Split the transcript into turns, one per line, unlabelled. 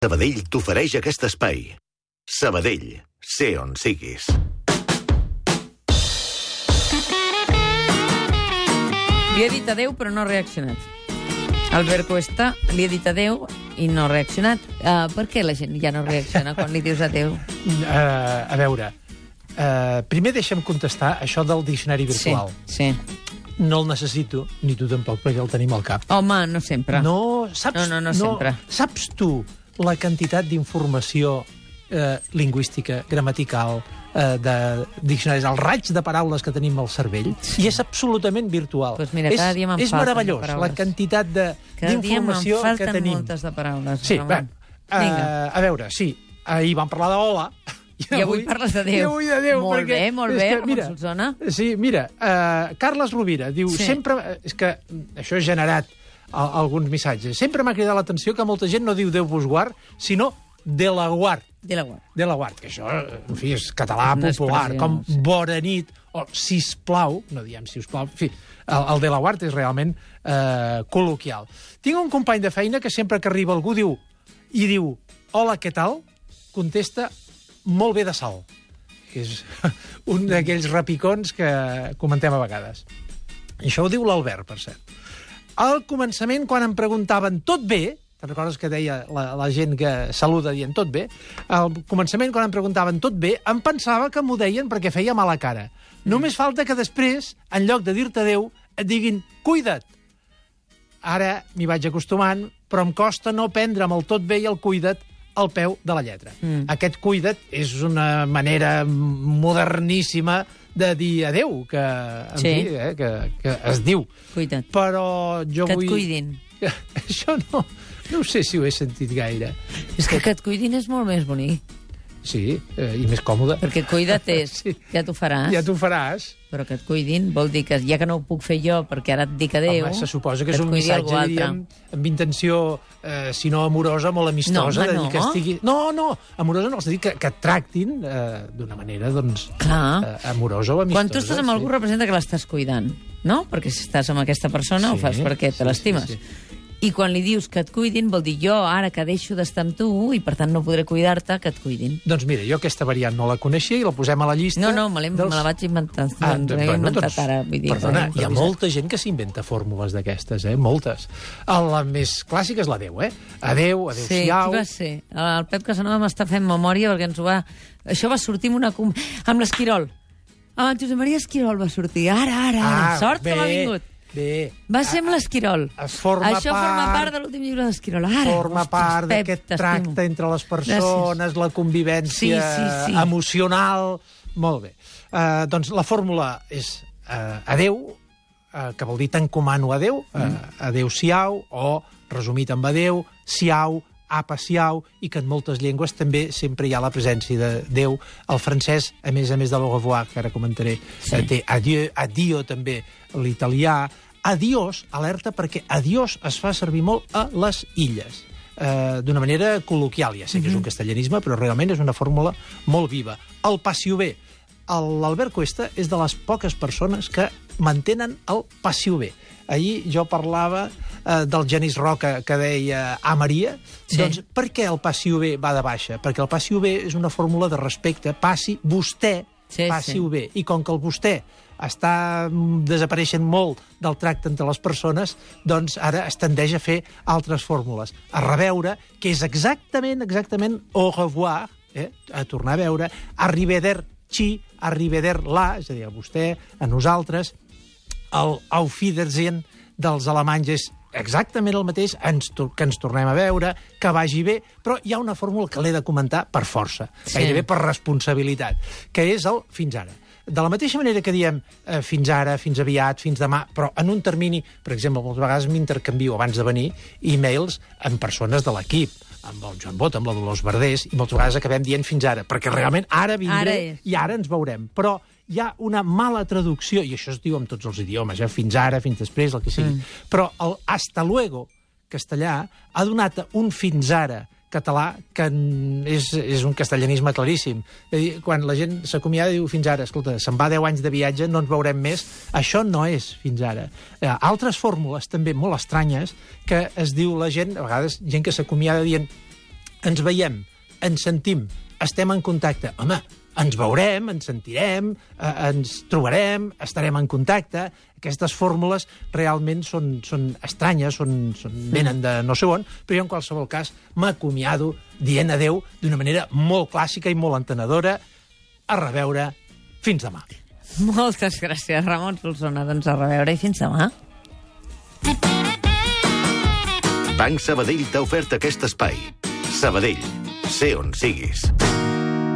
Sabadell t'ofereix aquest espai. Sabadell, sé on siguis.
Li he dit adeu, però no ha reaccionat. Albert Cuesta li ha dit adeu i no ha reaccionat. Uh, per què la gent ja no reacciona quan li dius adeu?
Uh, a veure, uh, primer deixa'm contestar això del diccionari virtual.
Sí, sí.
No el necessito, ni tu tampoc, perquè el tenim al cap.
Home, no sempre.
No, saps,
No, no, no sempre.
Saps tu la quantitat d'informació eh, lingüística, gramatical, eh, de diccionaris, el raig de paraules que tenim al cervell, i és absolutament virtual.
Pues mira, cada
és,
dia
és meravellós, la quantitat de- d'informació que tenim.
moltes de paraules.
Sí, bé, uh, a veure, sí, ahir vam parlar d'hola.
I avui parles de Déu.
I avui de Déu.
Molt
perquè
bé, molt bé,
que, mira,
Solsona.
Sí, mira, uh, Carles Rovira diu,
Sí.
sempre... És que això ha generat a, alguns missatges. Sempre m'ha cridat l'atenció que molta gent no diu Déu vos guard, sinó de la guard.
De la guarda.
De la guard, que això, en fi, és català
Una
popular, com
sí.
bona nit, o sisplau, no diem sisplau, en fi, el, el de la guard és realment eh, col·loquial. Tinc un company de feina que sempre que arriba algú diu, i diu, hola, què tal? Contesta, molt bé de sal. Que és un d'aquells repicons que comentem a vegades. I això ho diu l'Albert, per cert. Al començament, quan em preguntaven tot bé, te'n recordes que deia la, la gent que saluda dient tot bé? Al començament, quan em preguntaven tot bé, em pensava que m'ho deien perquè feia mala cara. Només falta que després, en lloc de dir-te adeu, et diguin cuida't. Ara m'hi vaig acostumant, però em costa no prendre'm el tot bé i el cuida't al peu de la lletra. Mm. Aquest cuida't és una manera moderníssima de dir adeu, que, en
Sí.
fi, eh, que, que es diu.
Cuida't.
Però jo
Que et
vull...
cuidin.
Això no, no sé si ho he sentit gaire.
És que que et cuidin és molt més bonic.
Sí, eh, i més còmode.
Perquè cuida't és,
Sí.
ja t'ho faràs.
Ja t'ho faràs.
Però que et cuidin vol dir que ja que no ho puc fer jo perquè ara et dic adéu...
Home, se suposa que,
que
és un
algú
missatge, diríem, amb intenció, eh, si no amorosa, molt amistosa.
No, home,
dir que
no.
estigui... No, no, amorosa no, és a dir, que, que et tractin eh, d'una manera, doncs,
Clar.
eh, amorosa o amistosa.
Quan tu estàs amb algú
sí.
representa que l'estàs cuidant, no? Perquè si estàs amb aquesta persona
Sí,
ho fas perquè
sí,
te l'estimes.
sí, sí.
I quan li dius que et cuidin vol dir jo ara que deixo d'estar amb tu i per tant no podré cuidar-te, que et cuidin.
Doncs mira, jo aquesta variant no la coneixia i la posem a la llista...
No, no, me,
dels-
me la vaig inventar.
Ah,
doncs,
bueno,
inventat
doncs,
ara. Vull dir,
perdona,
que
hi ha molta gent que s'inventa fórmules d'aquestes, eh? Moltes. La més clàssica és l'adeu, eh? Adeu,
Sí,
adeu-siau...
qui va ser? El Pep Casanova m'està fent memòria perquè ens ho va... Això va sortir amb, una... amb l'Esquirol. Ah, Josep Maria Esquirol va sortir. Ara, ara, ara. Sort que m'ha vingut.
Ah, Bé,
Va ser amb l'Esquirol.
es forma
Això forma
part-
part de l'últim llibre d'Esquirol. Ara,
forma part d'aquest tracte entre les persones, la convivència
Sí, sí, sí.
emocional... Molt bé. Uh, doncs la fórmula és uh, adeu, uh, que vol dir t'encomano adeu, uh,
Mm.
adeu-siau, o resumit amb adeu, siau, apa-siau, i que en moltes llengües també sempre hi ha la presència de Déu. El francès, a més a més de l'au revoir, que ara comentaré, sí. uh, té adieu, adio també, l'italià, Adiós, alerta, perquè adiós es fa servir molt a les illes eh, d'una manera col·loquial. Ja sé que és un castellanisme, però realment és una fórmula molt viva. El passió bé. L'Albert Cuesta és de les poques persones que mantenen el passió bé. Ahir jo parlava eh, del Genís Roca que deia a Maria.
Sí.
Doncs per què el passió bé va de baixa? Perquè el passió bé és una fórmula de respecte. Passi vostè,
Sí,
passi-ho
sí.
bé. I com que el vostè està mm, desapareixent molt del tracte entre les persones, doncs ara es tendeix a fer altres fórmules. A reveure, que és exactament, exactament au revoir, eh? a tornar a veure, arrivederci, arrivederla, és a dir, a vostè, a nosaltres, el Auf Wiedersehen dels alemanys és exactament el mateix, ens, que ens tornem a veure, que vagi bé, però hi ha una fórmula que l'he de comentar per força,
Sí.
gairebé per responsabilitat, que és el fins ara. De la mateixa manera que diem eh, fins ara, fins aviat, fins demà, però en un termini, per exemple, moltes vegades m'intercanvio abans de venir e-mails amb persones de l'equip, amb el Joan Bot, amb la Dolors Verdés, i moltes vegades acabem dient fins ara, perquè realment ara vindré
Ara és.
i ara ens veurem. Però hi ha una mala traducció, i això es diu en tots els idiomes, eh? fins ara, fins després, el que sigui. Mm. Però el hasta luego castellà ha donat un fins ara català que és, és un castellanisme claríssim. És dir, quan la gent s'acomiada diu fins ara, escolta, se'n va 10 anys de viatge, no ens veurem més, això no és fins ara. Eh, altres fórmules també molt estranyes que es diu la gent, a vegades gent que s'acomiada dient ens veiem, ens sentim, estem en contacte. Home, ens veurem, ens sentirem, eh, ens trobarem, estarem en contacte. Aquestes fórmules realment són, són estranyes, són, són, venen de no sé on, però jo en qualsevol cas m'acomiado dient adeu d'una manera molt clàssica i molt entenedora. A reveure. Fins demà.
Moltes gràcies, Ramon Solsona. Doncs a reveure i fins demà.
Banc Sabadell t'ha ofert aquest espai. Sabadell, sé on siguis.